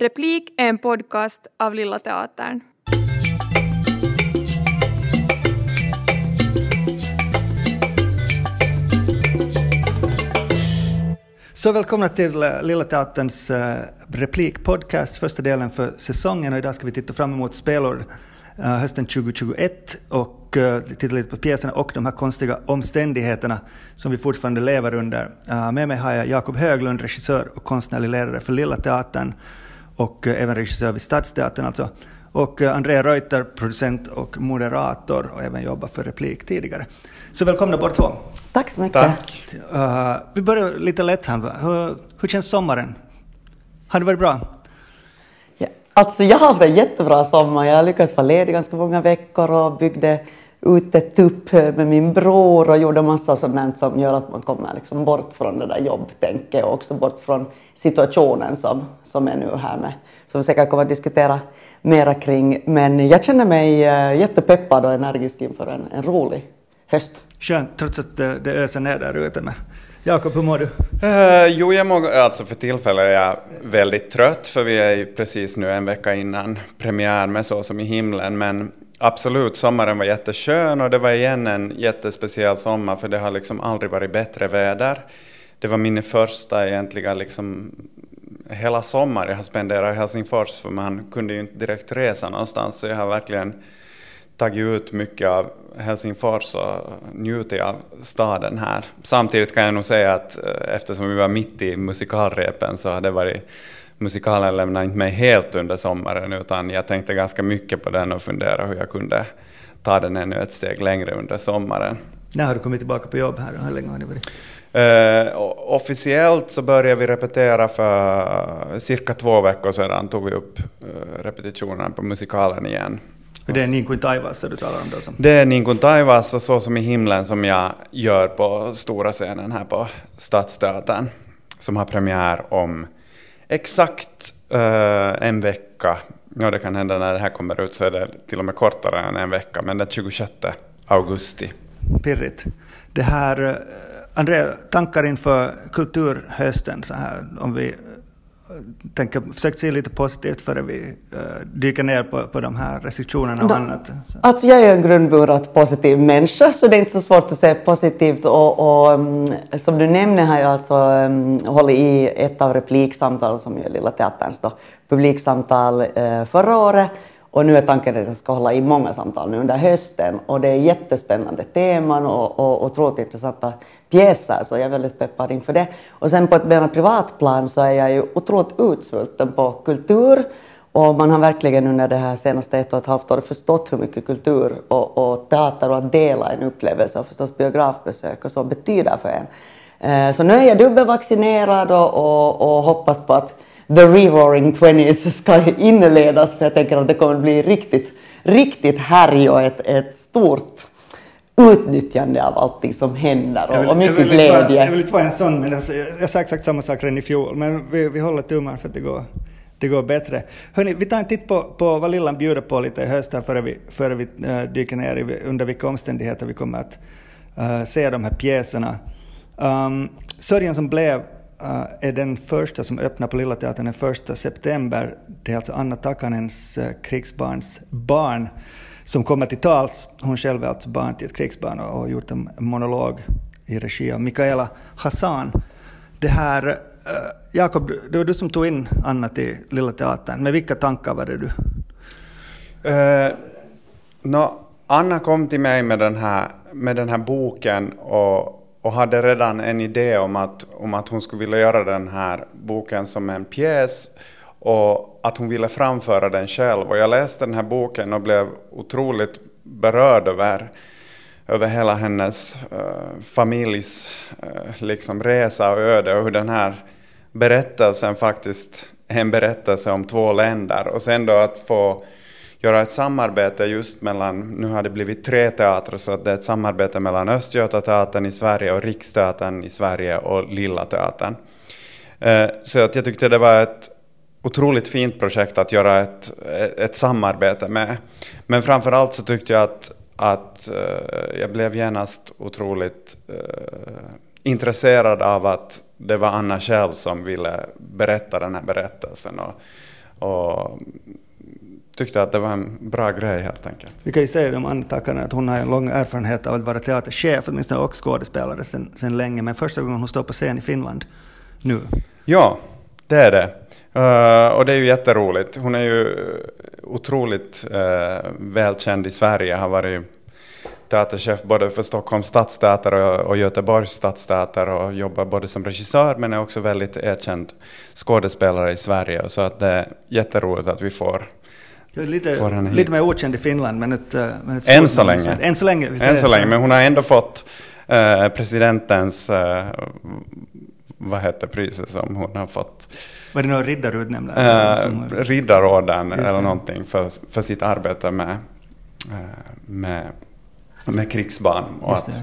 Replik är en podcast av Lilla Teatern. Så välkomna till eh, Lilla Teaterns eh, replikpodcast, första delen för säsongen. Och idag ska vi titta fram emot spelår eh, hösten 2021 och titta lite på pjäserna och de här konstiga omständigheterna som vi fortfarande lever under. Med mig har jag Jakob Höglund, regissör och konstnärlig ledare för Lilla Teatern och uh, även regissör vid Stadsteatern alltså. Och Andrea Reuter, producent och moderator och även jobbat för Replik tidigare. Så välkomna båda två. Tack så mycket. Tack. Uh, vi börjar lite lätt här. Hur, hur känns sommaren? Har det varit bra? Ja, alltså jag har haft en jättebra sommar. Jag lyckades vara ledig ganska många veckor och byggde ut ett tupp med min bror och gjorde massa sådant som gör att man kommer liksom bort från det där jobbtänket och också bort från situationen som, som är nu här med, som vi säkert kommer att diskutera mera kring. Men jag känner mig eh, jättepeppad och energisk inför en, en rolig höst. Skönt, trots att det, det öser ner där ute. Men Jakob, hur mår du? Uh, jo, jag mår, alltså för tillfället är jag väldigt trött, för vi är ju precis nu en vecka innan premiär med Så som i himlen, men absolut, sommaren var jätteskön och det var igen en jättespeciell sommar, för det har liksom aldrig varit bättre väder. Det var min första egentligen liksom hela sommar jag har spenderat i Helsingfors, för man kunde ju inte direkt resa någonstans, så jag har verkligen tagit ut mycket av Helsingfors och njutit av staden här. Samtidigt kan jag nog säga att eh, eftersom vi var mitt i musikalrepen så har det varit musikalen lämnade inte mig helt under sommaren utan jag tänkte ganska mycket på den och funderade hur jag kunde ta den ännu ett steg längre under sommaren. När har du kommit tillbaka på jobb här och hur länge har ni varit? Uh, officiellt så började vi repetera för cirka två veckor sedan tog vi upp uh, repetitionerna på musikalen igen. Och det är Niin kuin taivassa du talar om då? Som. Det är kuin taivassa, så som i himlen, som jag gör på stora scenen här på Stadsteatern, som har premiär om exakt uh, en vecka. Ja, det kan hända när det här kommer ut så är det till och med kortare än en vecka, men den 26 augusti. Pirrigt. Det här, eh, Andrea, tankar inför kulturhösten så här, om vi tänker, försökt se lite positivt före vi uh, dyker ner på, på de här restriktionerna och no, annat. Så. Alltså jag är en grundmurat positiv människa så det är inte så svårt att se positivt och, och um, som du nämner har jag alltså um, hållit i ett av repliksamtalen som är Lilla Teaterns då, publiksamtal uh, förra året och nu är tanken att jag ska hålla i många samtal nu under hösten och det är jättespännande teman och, och otroligt intressanta pjäser så jag är väldigt peppad inför det. Och sen på ett mer privat plan så är jag ju otroligt utsvulten på kultur och man har verkligen under det här senaste ett och ett halvt året förstått hur mycket kultur och, och teater och att dela en upplevelse och förstås biografbesök och så betyder för en. Eh, så nu är jag dubbelvaccinerad och, och, och hoppas på att the re-roaring twenties ska inledas för jag tänker att det kommer bli riktigt, riktigt härj och ett, ett stort utnyttjande av allting som händer och, vill, och mycket jag glädje. Vara, jag vill inte vara en sån, men alltså, jag sa exakt samma sak redan i fjol, men vi, vi håller tummarna för att det går, det går bättre. Hörrni, vi tar en titt på, på vad Lillan bjuder på lite i höst här före vi, före vi uh, dyker ner i under vilka omständigheter vi kommer att uh, se de här pjäserna. Um, Sörjan som blev Eh, är den första som öppnar på Lilla Teatern den 1 september. Det är alltså Anna Takanens uh, eh, krigsbarns barn som kommer till tals. Hon själv är alltså barn till ett krigsbarn och har gjort en monolog i regi av Mikaela Hassan. Det här, uh, Jakob, det var du som tog in Anna till Lilla Teatern. Med vilka tankar var det du? Uh, no, Anna kom till mig med den här, med den här boken och, och hade redan en idé om att, om att hon skulle vilja göra den här boken som en pjäs och att hon ville framföra den själv. Och jag läste den här boken och blev otroligt berörd över, över hela hennes uh, familjs uh, liksom resa och öde och hur den här berättelsen faktiskt är en berättelse om två länder. Och sen då att få göra ett samarbete just mellan, nu har det blivit tre teatrar, så att det är ett samarbete mellan Östgötateatern i Sverige och Riksteatern i Sverige och Lilla Teatern. Eh, så att jag tyckte det var ett otroligt fint projekt att göra ett, eh, ett samarbete med. Men framför allt så tyckte jag att, att eh, jag blev genast otroligt intresserad av att det var Anna själv som ville berätta den här berättelsen. Och, och tyckte att det var en bra grej helt enkelt. Vi kan ju säga om Anna Takanen att hon har en lång erfarenhet av att vara teaterchef, åtminstone och skådespelare sedan, sedan länge, men första gången hon står på scen i Finland nu. Ja, det är det. Uh, och det är ju jätteroligt. Hon är ju otroligt uh, välkänd i Sverige, har varit teaterchef både för Stockholms stadsteater och, och Göteborgs stadsteater och jobbar både som regissör men är också väldigt erkänd skådespelare i Sverige. Så att det är jätteroligt att vi får Lite, lite mer okänd i Finland, men ett, eh, men ett Än så länge. Än så länge. Än så länge, men hon har ändå fått äh, presidentens, äh, vad heter priset som hon har fått? Var det någon riddarutnämning? Äh, Riddarorden eller någonting för, för sitt arbete med, med, med krigsbarn. Och, att,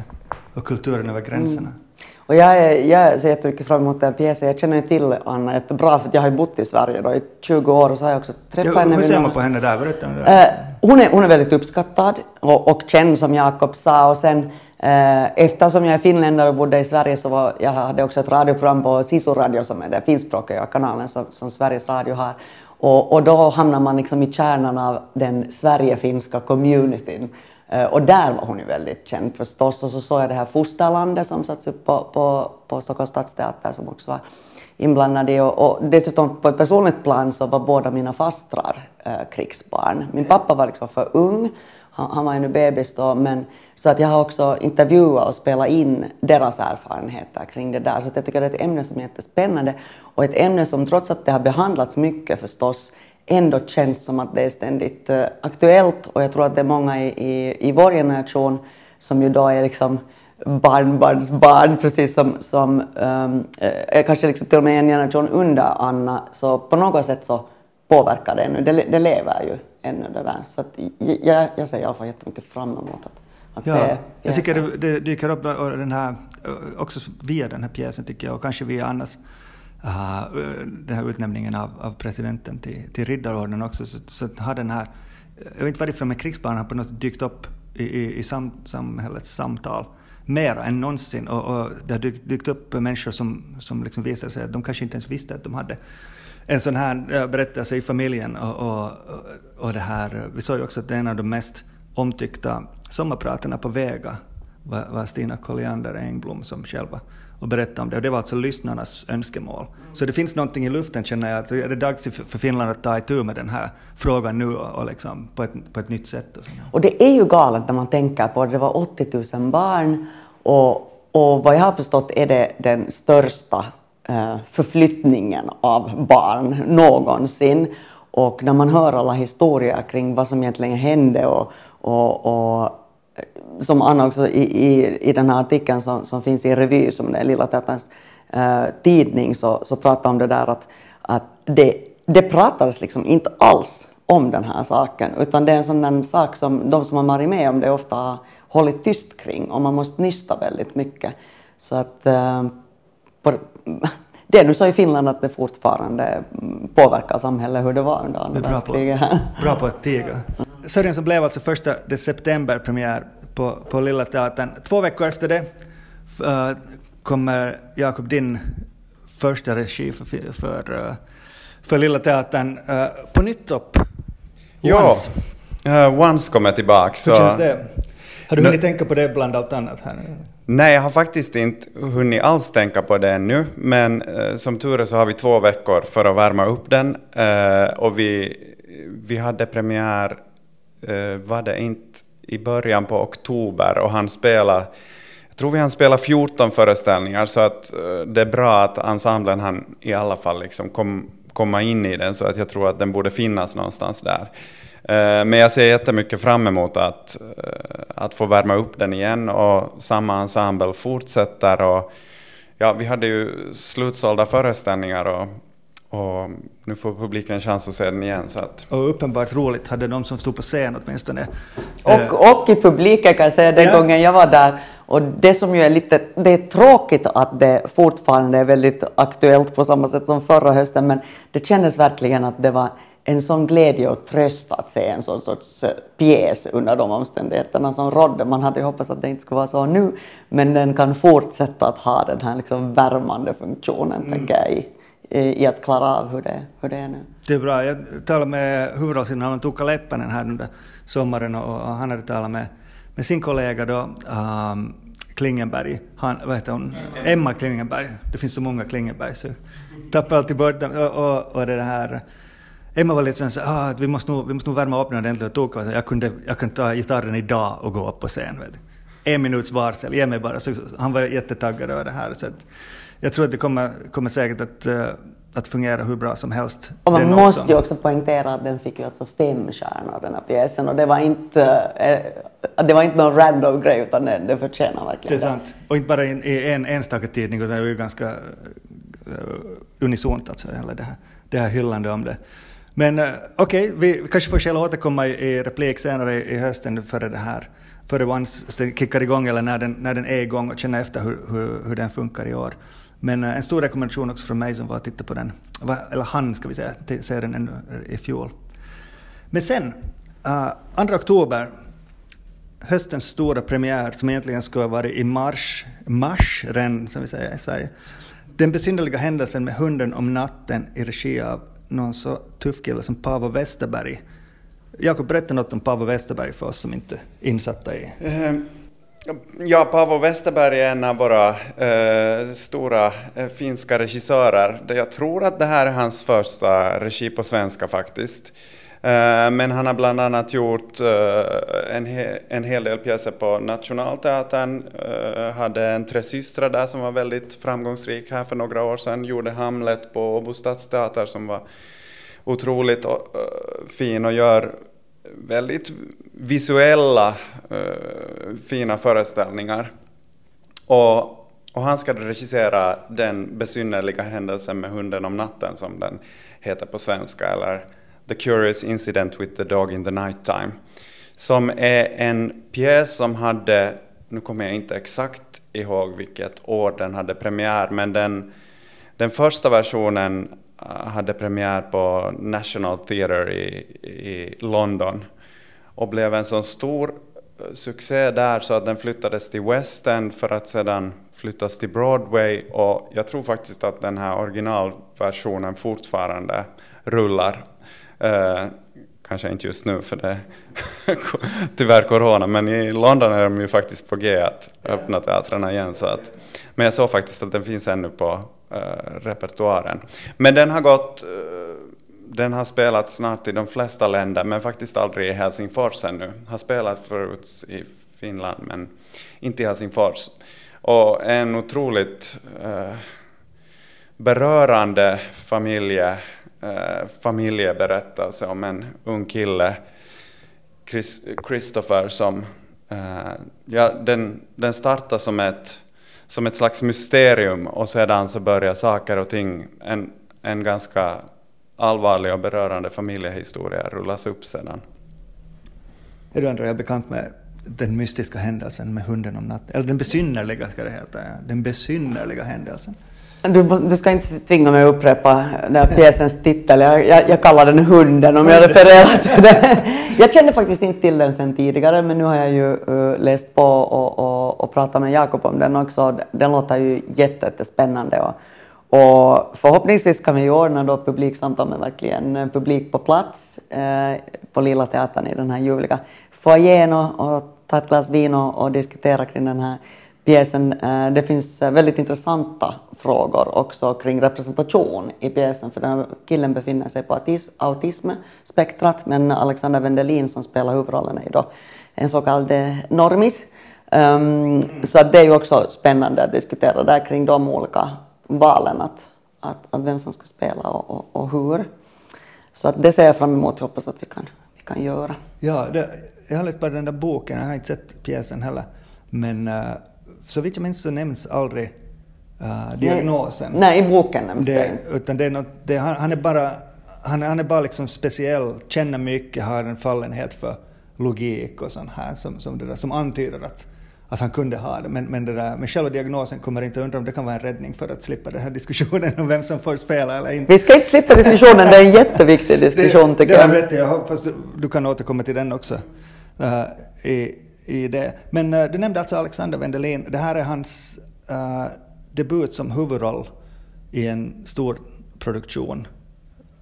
och kulturen över gränserna. Mm. Och jag, är, jag ser jättemycket fram emot den pjäsen. Jag känner ju till Anna jättebra för jag har ju bott i Sverige då i 20 år och så har jag också träffat ja, henne. Hur ser man på henne där? Berätta om det. Där. Uh, hon, är, hon är väldigt uppskattad och, och känd som Jakob sa och sen uh, eftersom jag är finländare och bodde i Sverige så var, jag hade också ett radioprogram på Sisu Radio som är den finskspråkiga kanalen som, som Sveriges Radio har. Och, och då hamnar man liksom i kärnan av den Sverigefinska communityn. Eh, och där var hon ju väldigt känd förstås. Och så såg jag det här Fosterlandet som satts upp på, på, på Stockholms stadsteater som också var inblandad i. Och, och dessutom på ett personligt plan så var båda mina fastrar eh, krigsbarn. Min pappa var liksom för ung, han, han var ännu bebis då, men så att jag har också intervjuat och spelat in deras erfarenheter kring det där. Så jag tycker det är ett ämne som är jättespännande och ett ämne som trots att det har behandlats mycket förstås ändå känns som att det är ständigt uh, aktuellt. Och jag tror att det är många i, i, i vår generation som ju då är liksom barnbarnsbarn, precis som, som um, är kanske liksom till och med en generation under Anna, så på något sätt så påverkar det ännu, det, det lever ju ännu det där. Så att jag, jag ser i alla fall jättemycket fram emot att, ja, Jag tycker det, det dyker upp den här, också via den här pjäsen tycker jag, och kanske via Annas uh, den här utnämningen av, av presidenten till, till riddarorden också, så, så har den här, jag vet inte varför, men krigsbarnen har på något sätt dykt upp i, i, i sam, samhällets samtal mer än någonsin. Och, och det har dykt, dykt upp människor som, som liksom visar sig att de kanske inte ens visste att de hade en sån här eh, berättelse i familjen. Och, och, och det här, vi såg ju också att det är en av de mest omtyckta sommarpratarna på Vega var, var Stina Colliander Engblom som själva och berätta om det. Och det var alltså lyssnarnas önskemål. Så det finns någonting i luften känner jag, att är det dags för Finland att ta itu med den här frågan nu och liksom på, ett, på ett nytt sätt. Och, och det är ju galet när man tänker på det. Det var 80 000 barn och, och vad jag har förstått är det den största eh, förflyttningen av barn någonsin. Och när man hör alla historier kring vad som egentligen hände och, och, och som Anna också i, i, i den här artikeln som, som finns i Revy, som är Lilla Teaterns äh, tidning, så, så pratar om det där att, att det, det pratades liksom inte alls om den här saken, utan det är en sån sak som de som har varit med om det ofta har hållit tyst kring och man måste nysta väldigt mycket. Så att äh, på, det är nu så i Finland att det fortfarande påverkar samhället hur det var under andra världskriget. Bra på att tiga. Sörjan som blev alltså första september premiär på, på Lilla Teatern. Två veckor efter det uh, kommer Jakob din första regi för, för, uh, för Lilla Teatern uh, på nytt upp. Ja, uh, Once kommer tillbaka. Hur känns det? Har du hunnit tänka på det bland allt annat? här? Nej, jag har faktiskt inte hunnit alls tänka på det ännu, men eh, som tur är så har vi två veckor för att värma upp den. Eh, och vi, vi hade premiär, eh, var det inte i början på oktober, och han spelade jag tror vi han spelar 14 föreställningar, så att eh, det är bra att ensemblen han i alla fall liksom kom, komma in i den, så att jag tror att den borde finnas någonstans där. Eh, men jag ser jättemycket fram emot att, eh, att få värma upp den igen och samma ensemble fortsätter. Och, ja, vi hade ju slutsålda föreställningar och, och nu får publiken chans att se den igen. Så att... Och uppenbart roligt hade de som stod på scen åtminstone. Och, eh, och i publiken kan jag säga den ja. gången jag var där. Och det som ju är lite, det är tråkigt att det fortfarande är väldigt aktuellt på samma sätt som förra hösten, men det kändes verkligen att det var en sån glädje och tröst att se en sån sorts eh, pjäs under de omständigheterna som rådde. Man hade ju hoppats att det inte skulle vara så nu, men den kan fortsätta att ha den här liksom värmande funktionen, mm. tänker jag, i, i att klara av hur det, hur det är nu. Det är bra. Jag talade med huvudrollsinnehavaren Tuukka Leppänen här under sommaren och, han hade talat med, med sin kollega då, um, Klingenberg, han, vad heter hon? Emma Klingenberg. Det finns så många Klingenberg så tappar alltid bort dem. Och, och, och det här Emma var lite så ah, vi måste nog, vi måste nog värma upp den ordentligt och Tuukka var jag, kunde, jag kan ta gitarren idag och gå upp på scen. Vet. En minuts varsel, ge mig bara. Så han var jättetaggad över det här. Så att jag tror att det kommer, kommer säkert att, uh, att fungera hur bra som helst. Och man måste också. ju också poängtera att den fick ju alltså fem stjärnor den här pjäsen och det var inte, uh, det var inte någon random grej utan det, det förtjänar verkligen det. är sant. Och inte bara i en enstaka tidning utan det var ju ganska uh, unisont alltså, hela det här, det här hyllande om det. Men okej, okay, vi kanske får att återkomma i, i replik senare i, hösten före det här, före Once kickar igång eller när den, när den är igång och känna efter hur, hur, hur den funkar i år. Men eh, en stor rekommendation också från mig som var att titta på den, eller han ska vi säga, se den ännu eh, i fjol. Men sen, eh, uh, 2 oktober, höstens stora premiär som egentligen skulle ha varit i mars, mars redan, som vi säger i Sverige. Den besynnerliga händelsen med hunden om natten i regi av någon så tuff kille som Paavo Westerberg. Jakob, berätta något om Paavo Westerberg för oss som inte är insatta i... Ehm, ja, Paavo Westerberg är en av våra eh, stora eh, finska regissörer. Jag tror att det här är hans första regi på svenska faktiskt. Eh, men han har bland annat gjort eh, en, he en hel del pjäser på Nationalteatern, uh, hade en Tre systrar där som var väldigt framgångsrik här för några år sedan, gjorde Hamlet på Åbo stadsteater som var otroligt eh, fin och gör väldigt visuella eh, fina föreställningar. Och, och han ska regissera den besynnerliga händelsen med hunden om natten som den heter på svenska, eller The Curious Incident with the Dog in the Nighttime, som är en pjäs som hade, nu kommer jag inte exakt ihåg vilket år den hade premiär, men den, den första versionen Eh, hade premiär på National Theatre i, i London och blev en så stor eh, succé där så att den flyttades till West End för att sedan flyttas till Broadway och jag tror faktiskt att den här originalversionen fortfarande rullar Eh, kanske inte just nu för det är tyvärr corona, men i London är de ju faktiskt på G att öppna teatrarna igen. Så att, men jag såg faktiskt att den finns ännu på Eh, repertoaren. Men den har gått, eh, den har spelats snart i de flesta länder, men faktiskt aldrig i Helsingfors ännu. Har spelat förut i Finland, men inte i Helsingfors. Och en otroligt eh, berörande familje eh, familjeberättelse om en ung kille, Chris, Christopher, som eh, ja, den, den startar som ett, som ett slags mysterium och sedan så börjar saker och ting, en, en ganska allvarlig och berörande familjehistoria rullas upp sedan. Är du Andrea bekant med den mystiska händelsen med hunden om natten? Eller den besynnerliga ska det heta, den besynnerliga händelsen. Du, du, ska inte tvinga mig att upprepa den här pjäsens titel. Jag, jag, jag kallar den Hunden om jag refererar till den. Jag kände faktiskt inte till den sen tidigare men nu har jag ju uh, läst på och, och, och pratat med Jakob om den också. Den låter ju jättespännande och, och förhoppningsvis kan vi ju ordna då publiksamtal med verkligen eh, publik på plats eh, på Lilla Teatern i den här ljuvliga foajén och, och ta ett glas vin och, och diskutera kring den här pjäsen. Eh, det finns eh, väldigt intressanta frågor också kring representation i pjäsen, för den här killen befinner sig på autismspektrat, men Alexander Wendelin som spelar huvudrollen är då en så kallad eh, normis. Um, så det är ju också spännande att diskutera där kring de olika valen, att, att, att vem som ska spela och, och, och, hur. Så att det ser jag fram emot och hoppas att vi kan, vi kan göra. Ja, det, jag har läst bara den där boken, jag har inte sett pjäsen heller, men uh, så vitt jag minns så nämns aldrig uh, diagnosen. Nej, i boken nämns det, det. Utan det är något, det, han, han, är bara, han, han är bara liksom speciell, känner mycket, har en fallenhet för logik och sånt här som, som, det där, som antyder att, att han kunde ha det. Men, men, det där, men själva diagnosen kommer inte undra om det kan vara en räddning för att slippa den här diskussionen om vem som får spela eller inte. Vi ska inte slippa diskussionen, det är en jätteviktig diskussion det, tycker det jag. Rätt, jag hoppas du, du kan återkomma till den också. Uh, i, i det. Men uh, du nämnde alltså Alexander Wendelin. Det här är hans uh, debut som huvudroll i en stor produktion.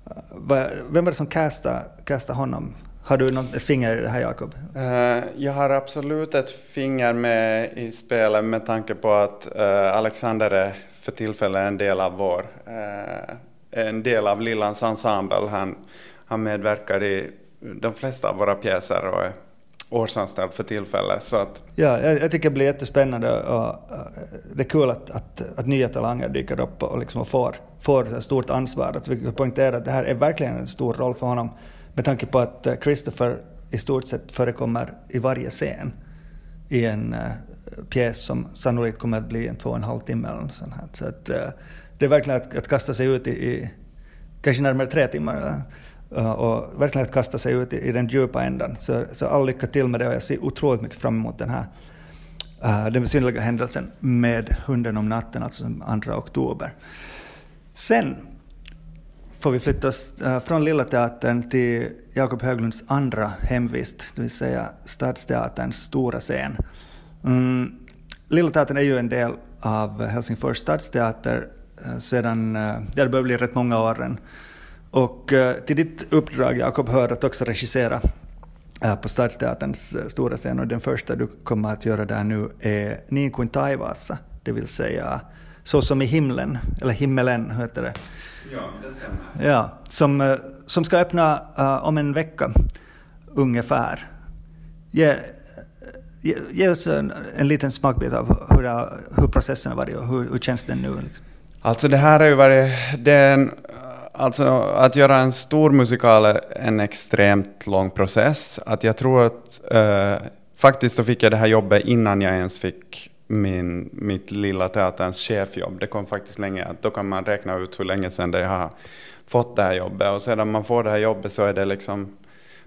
Eh, vem var det som castade, castade honom? Har du något, ett finger i det här Jakob? Uh, jag har absolut ett finger med i spelet med tanke på att uh, Alexander är för tillfället en del av vår, uh, en del av Lillans ensemble. Han, han medverkar i de flesta av våra pjäser och är årsanställd för tillfället. Så att... Ja, jag, jag tycker det blir jättespännande och, det är kul att, att, att nya talanger dyker upp och, liksom och får, får ett stort ansvar. Att vi poängterar att det här är verkligen en stor roll för honom med tanke på att eh, Christopher i stort sett förekommer i varje scen i en uh, pjäs som sannolikt kommer att bli en två och en halv timme eller något sånt här. Så att, uh, det är verkligen att, att kasta sig ut i, i kanske närmare tre timmar och verkligen att kasta sig ut i, i den djupa ändan. Så, så all lycka till med det och jag ser otroligt mycket fram emot den här uh, den besynnerliga händelsen med Hunden om natten, alltså den 2 oktober. Sen får vi flytta oss eh, från Lilla Teatern till Jakob Höglunds andra hemvist, det vill säga Stadsteaterns stora scen. Mm, Lilla Teatern är ju en del av Helsingfors stadsteater eh, sedan, eh, det börjar bli rätt många år och till ditt uppdrag Jakob hör att också regissera på Stadsteaterns stora scen och den första du kommer att göra där nu är Niin kuin taivaassa, det vill säga Så som i himlen, eller himmelen heter det. Ja, det stämmer. Ja, som, eh, som ska öppna uh, om en vecka ungefär. Ge, ge, ge oss en, en liten smakbit av hur, det, hur processen har varit och hur, hur känns den nu? Alltså det här har ju varit, det är en, alltså att göra en stor musikal är en extremt lång process. Att jag tror att uh, faktiskt så fick jag det här jobbet innan jag ens fick min, mitt lilla teaterns chefjobb. Det kom faktiskt länge, då kan man räkna ut hur länge sedan jag har fått det här jobbet. Och sedan man får det här jobbet så är det liksom,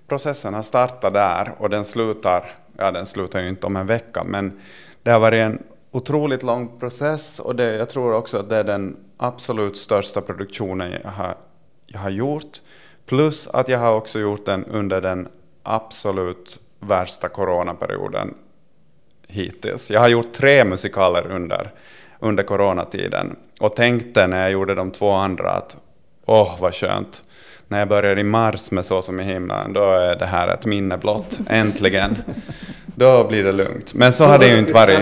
processen har startat där och den slutar, ja den slutar ju inte om en vecka, men det har varit en otroligt lång process och det, jag tror också att det är den absolut största produktionen jag har, jag har gjort. Plus att jag har också gjort den under den absolut värsta coronaperioden hittills. Jag har gjort tre musikaler under, under coronatiden och tänkte när jag gjorde de två andra att åh oh, vad skönt. När jag börjar i mars med Så som i himlen, då är det här ett minne blott, äntligen. Då blir det lugnt. Men så har det ju inte varit.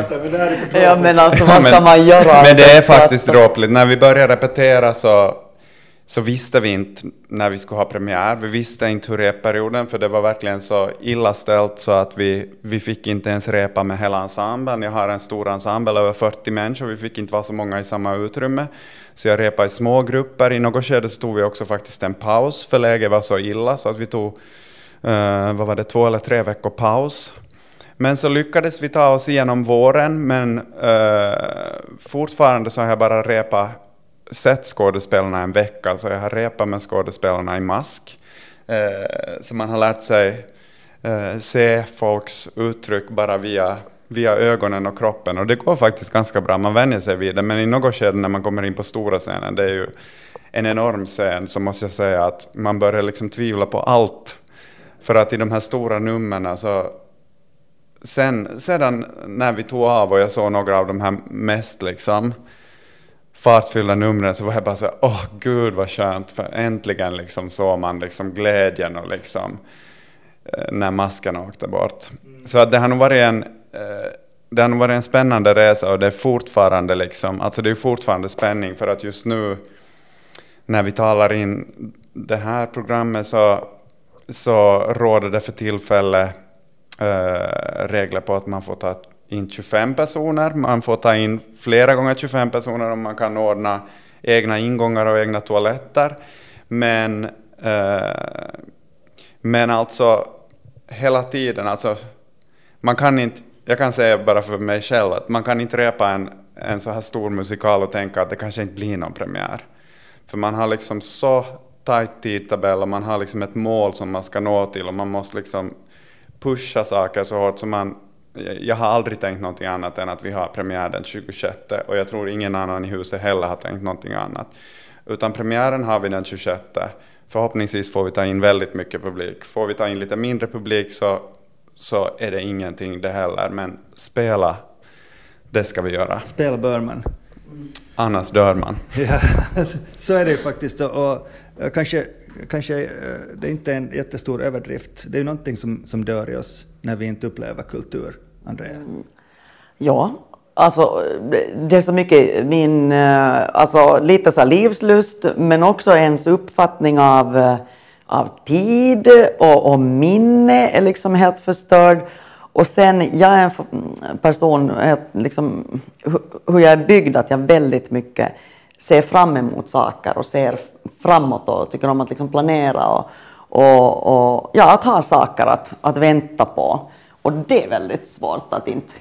Ja men alltså vad ska man göra? Men det är faktiskt dråpligt. När vi började repetera så så visste vi inte när vi skulle ha premiär. Vi visste inte hur repperioden, för det var verkligen så illa ställt så att vi, vi fick inte ens repa med hela ensemblen. Jag har en stor ensemble, över 40 människor, vi fick inte vara så många i samma utrymme. Så jag repade i små grupper. I något skede tog vi också faktiskt en paus, för läget var så illa så att vi tog, uh, vad var det, två eller tre veckor paus. Men så lyckades vi ta oss igenom våren, men uh, fortfarande så har jag bara repat sett skådespelarna en vecka, så jag har repat med skådespelarna i mask. Eh, så man har lärt sig eh, se folks uttryck bara via, via ögonen och kroppen. Och det går faktiskt ganska bra, man vänjer sig vid det. Men i något skede när man kommer in på stora scenen, det är ju en enorm scen, så måste jag säga att man börjar liksom tvivla på allt. För att i de här stora numren så sen, sedan när vi tog av och jag såg några av de här mest liksom fartfyllda numren så var jag bara så åh oh, gud vad skönt, för äntligen liksom såg man liksom glädjen och liksom eh, när masken åkte bort. Mm. Så att det har nog varit en eh, det har nog varit en spännande resa och det är fortfarande liksom, alltså det är fortfarande spänning för att just nu när vi talar in det här programmet så, så råder det för tillfället eh, regler på att man får ta in 25 personer. Man får ta in flera gånger 25 personer om man kan ordna egna ingångar och egna toaletter. Men, eh, men alltså hela tiden, alltså man kan inte, jag kan säga bara för mig själv att man kan inte repa en, en så här stor musikal och tänka att det kanske inte blir någon premiär. För man har liksom så tajt tidtabell och man har liksom ett mål som man ska nå till och man måste liksom pusha saker så hårt så man jag har aldrig tänkt någonting annat än att vi har premiär den 26 och jag tror ingen annan i huset heller har tänkt någonting annat. Utan premiären har vi den 26. Förhoppningsvis får vi ta in väldigt mycket publik. Får vi ta in lite mindre publik så, så är det ingenting det heller, men spela, det ska vi göra. Spela bör man. Annars dör man. Ja, så är det ju faktiskt. Och, och kanske, kanske eh, det är inte en jättestor överdrift. Det är ju någonting som, som dör i oss när vi inte upplever kultur, Andrea. Mm. Ja, alltså det är så mycket min, eh, alltså lite så livslust men också ens uppfattning av, eh, av tid och, och minne är liksom helt förstörd. Och sen, jag är en mm, person, eh, liksom, hur jag är byggd, att jag väldigt mycket ser fram emot saker och ser framåt och tycker om att liksom planera och, och, och ja, att ha saker att, att vänta på. Och det är väldigt svårt att inte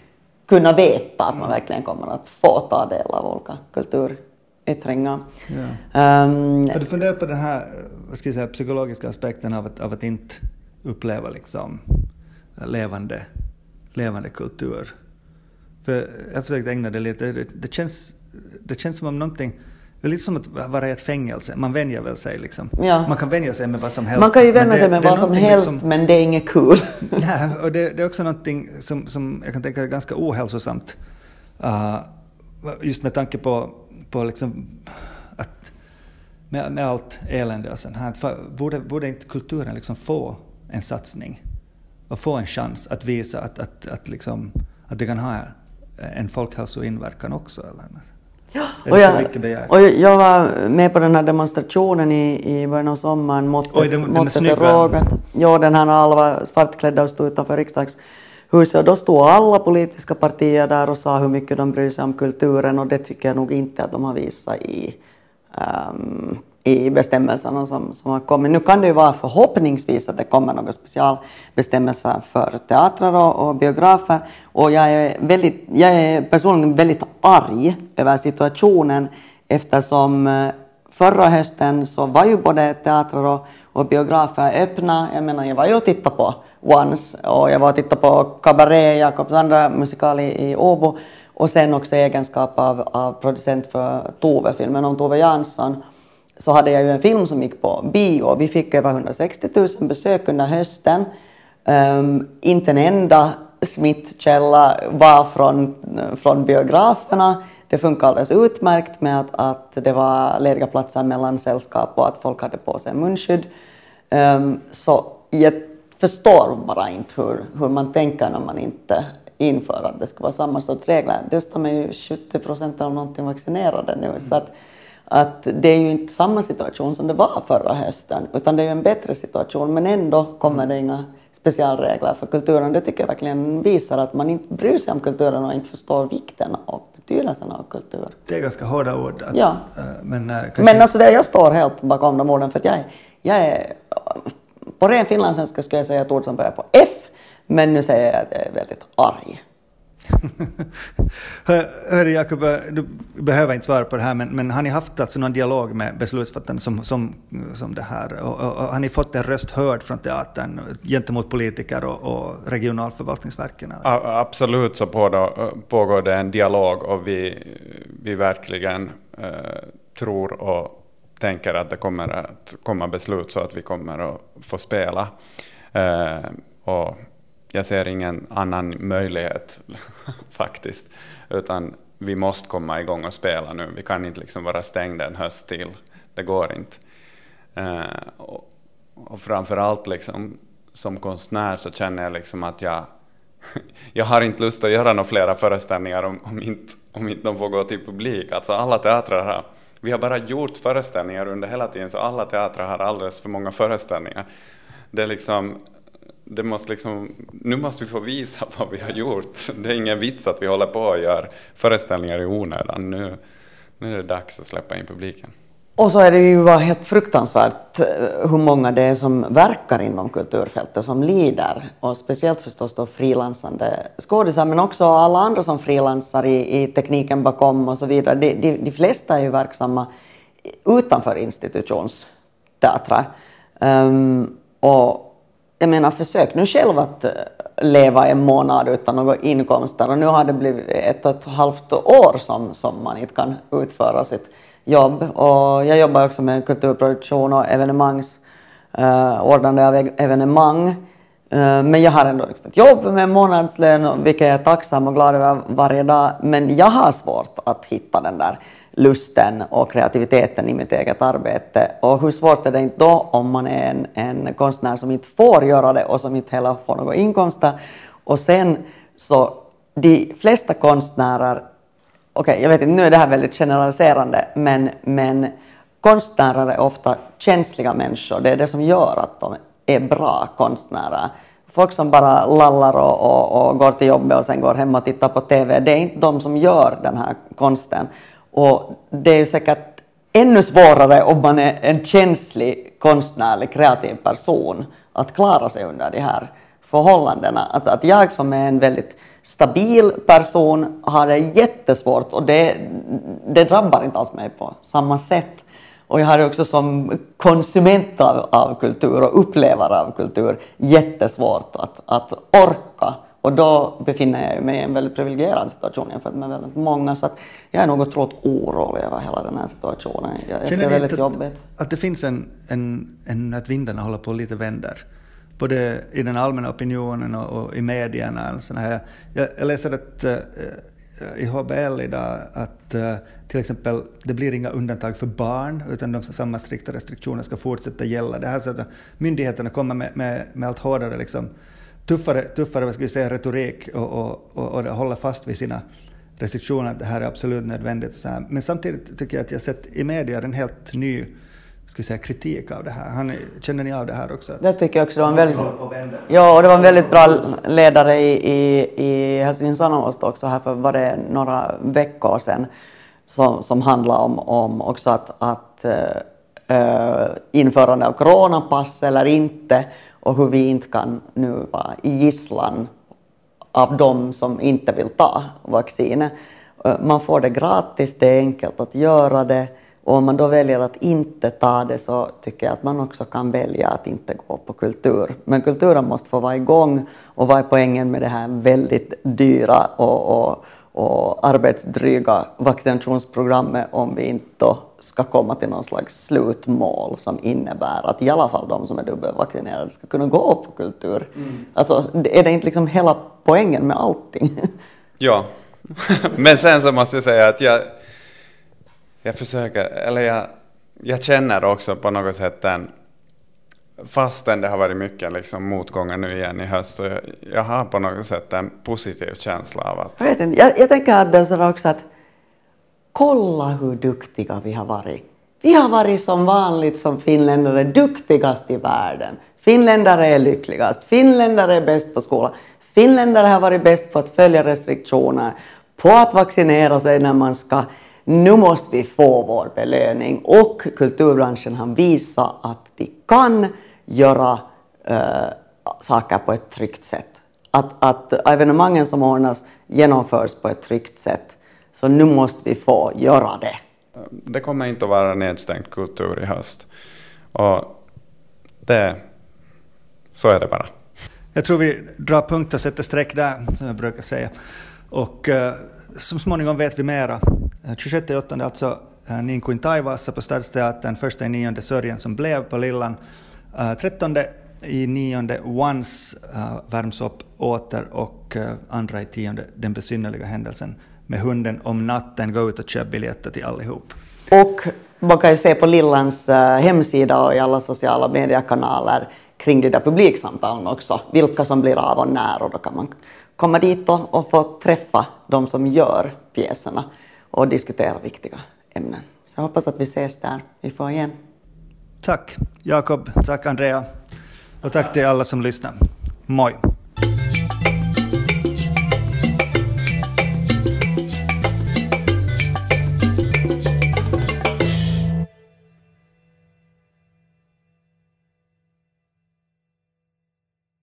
kunna veta att man verkligen kommer att få ta del av olika kulturyttringar. Ja. Um, Har du funderat på den här vad ska jag säga, psykologiska aspekten av att, av att inte uppleva liksom levande, levande kultur? För jag försökt ägna det lite, det, det, känns, det känns som om någonting det är lite som att vara i ett fängelse. Man vänjer väl sig liksom. Ja. Man kan vänja sig med vad som helst. Man kan ju vänja sig med vad som helst liksom, men det är inget kul. nej, och det, det, är också någonting som, som jag kan tänka är ganska ohälsosamt. Uh, just med tanke på, på liksom att med, med allt elände och sånt här. Borde, borde inte kulturen liksom få en satsning? Och få en chans att visa att, att, att, liksom, att det kan ha en folkhälsoinverkan också? Eller? Och, jag, och jag var med på den här demonstrationen i, i början av sommaren mot, Oj, den, den är rågat. Ja, den här alla var svartklädda och stod utanför riksdagshuset och då stod alla politiska partier där och sa hur mycket de bryr sig om kulturen och det tycker jag nog inte att de har visat i um, i bestämmelserna som, som har kommit. Nu kan det ju vara förhoppningsvis att det kommer några specialbestämmelser för teatrar och, och, biografer och jag är, väldigt, jag är personligen väldigt arg över situationen eftersom eh, förra hösten så var ju både teatrar och, och biografer öppna. Jag menar, jag var ju och tittade på Once och jag var och tittade på Cabaret, Jakobs andra musikal i, i Åbo och sen också i egenskap av, av producent för Tove-filmen om Tove Jansson så hade jag ju en film som gick på bio. Vi fick över 160 000 besök under hösten. Um, inte en enda smittkälla var från, från biograferna. Det funkade alldeles utmärkt med att, att det var lediga platser mellan sällskap och att folk hade på sig munskydd. Um, så jag förstår bara inte hur, hur man tänker när man inte inför att det ska vara samma sorts regler. Dessutom är ju 70 procent av någonting vaccinerade nu. Så att, att det är ju inte samma situation som det var förra hösten, utan det är ju en bättre situation, men ändå kommer det inga specialregler för kulturen. Det tycker jag verkligen visar att man inte bryr sig om kulturen och inte förstår vikten och betydelsen av kultur. Det är ganska hårda ord. Att, ja. Äh, men äh, kanske... men alltså det, jag står helt bakom de orden för att jag är, jag är på ren finlandssvenska skulle jag säga ett ord som börjar på F, men nu säger jag att jag är väldigt arg. Hörru Jakob, eh, du behöver inte svara på det här, men, men har ni haft alltså någon dialog med beslutsfattarna som, som, som det här? Och, och, och, har ni fått en röst hörd från teatern gentemot politiker och, och regionalförvaltningsverken? Absolut så pågår det en dialog och vi, vi verkligen eh, tror och tänker att det kommer att komma beslut så att vi kommer att få spela. Eh, och jag ser ingen annan möjlighet faktiskt, utan vi måste komma igång och spela nu. Vi kan inte liksom vara stängda en höst till. Det går inte. Eh, och, och framför allt liksom, som konstnär så känner jag liksom att jag, jag har inte lust att göra några flera föreställningar om, om, inte, om inte de får gå till publik. Alltså alla teatrar har, vi har bara gjort föreställningar under hela tiden så alla teatrar har alldeles för många föreställningar. Det är liksom, det måste liksom, nu måste vi få visa vad vi har gjort. Det är ingen vits att vi håller på och gör föreställningar i onödan. Nu, nu är det dags att släppa in publiken. Och så är det ju helt fruktansvärt eh, hur många det är som verkar inom kulturfältet som lider. Och speciellt förstås då frilansande skådisar men också alla andra som frilansar i, i tekniken bakom och så vidare. De, de, de flesta är ju verksamma utanför institutionsteatrar. Um, och jag menar försök nu själv att eh, leva en månad utan några inkomster och nu har det blivit ett och ett halvt år som, som man inte kan utföra sitt jobb. Och jag jobbar också med kulturproduktion och evenemangs, eh, ordnande av e-, evenemang. Eh, men jag har ändå liksom ett jobb med månadslön, vilket jag är tacksam och glad över varje dag. Men jag har svårt att hitta den där lusten och kreativiteten i mitt eget arbete. Och hur svårt är det inte då om man är en, en konstnär som inte får göra det och som inte heller får några inkomster. Och sen så de flesta konstnärer, okej okay, jag vet inte, nu är det här väldigt generaliserande, men, men konstnärer är ofta känsliga människor. Det är det som gör att de är bra konstnärer. Folk som bara lallar och, och, och går till jobbet och sen går hem och tittar på TV, det är inte de som gör den här konsten. Och det är ju säkert ännu svårare om man är en känslig konstnärlig kreativ person att klara sig under de här förhållandena. Att, att jag som är en väldigt stabil person har det jättesvårt och det, det drabbar inte alls mig på samma sätt. Och jag har också som konsument av, av kultur och upplevare av kultur jättesvårt att, att orka och då befinner jag mig i en väldigt privilegierad situation jämfört med väldigt många. Så att jag är nog otroligt orolig över hela den här situationen. Jag, det är väldigt att, jobbigt. Att det finns en, en, en, att vindarna håller på lite vänder? Både i den allmänna opinionen och, och i medierna. Och här. Jag, jag läser att uh, i HBL idag att uh, till exempel det blir inga undantag för barn utan de samma strikta restriktioner ska fortsätta gälla. Det här så att myndigheterna kommer med, med, med allt hårdare liksom, tuffare, tuffare vad ska vi säga, retorik och, och, och, och hålla fast vid sina restriktioner, att det här är absolut nödvändigt. Så här. Men samtidigt tycker jag att jag sett i media en helt ny ska säga, kritik av det här. Han, känner ni av det här också? Det tycker jag också. Det var en väldigt, ja, och det var en väldigt bra ledare i, i, i Helsingin Sanomat också här för var det några veckor sedan som, som handlade om, om också att, att äh, införande av coronapass eller inte och hur vi inte kan nu vara i gisslan av de som inte vill ta vaccinet. Eh, man får det gratis, det är enkelt att göra det och om man då väljer att inte ta det så tycker jag att man också kan välja att inte gå på kultur. Men kulturen måste få vara igång och vad är poängen med det här väldigt dyra och, och, och arbetsdryga vaccinationsprogrammet om vi inte ska komma till någon slags slutmål som innebär att i alla fall de som är dubbelvaccinerade ska kunna gå på kultur. Mm. Alltså, är det inte liksom hela poängen med allting? Ja, men sen så måste jag säga att jag, jag försöker, eller jag, jag känner också på något sätt den fastän det har varit mycket liksom motgångar nu igen i höst, så jag, jag har på något sätt en positiv känsla av att... Jag, vet inte, jag, jag tänker att det är också att kolla hur duktiga vi har varit. Vi har varit som vanligt som finländare duktigast i världen. Finländare är lyckligast, finländare är bäst på skolan. Finländare har varit bäst på att följa restriktioner, på att vaccinera sig när man ska. Nu måste vi få vår belöning och kulturbranschen har visat att de kan göra äh, saker på ett tryggt sätt. Att, att evenemangen som ordnas genomförs på ett tryggt sätt. Så nu måste vi få göra det. Det kommer inte att vara nedstängt kultur i höst. Och det, så är det bara. Jag tror vi drar punkt och sätter streck där, som jag brukar säga. Och uh, så småningom vet vi mera. 26 uh, alltså uh, Ninkuin Taivassa på Stadsteatern, första i nionde Sörjen som blev på Lillan. Eh, uh, 13 i nionde Once uh, värms upp åter och uh, andra i tionde Den besynnerliga händelsen med hunden om natten. Gå ut och köp biljetter till allihop. Och man kan ju se på Lillans uh, hemsida och i alla sociala mediekanaler kring de där publiksamtalen också, vilka som blir av och när och då kan man komma dit och, och få träffa de som gör pjäserna och diskutera viktiga ämnen. Så jag hoppas att vi ses där. Vi får igen. Tack Jakob, tack Andrea och tack till alla som lyssnar. Moi!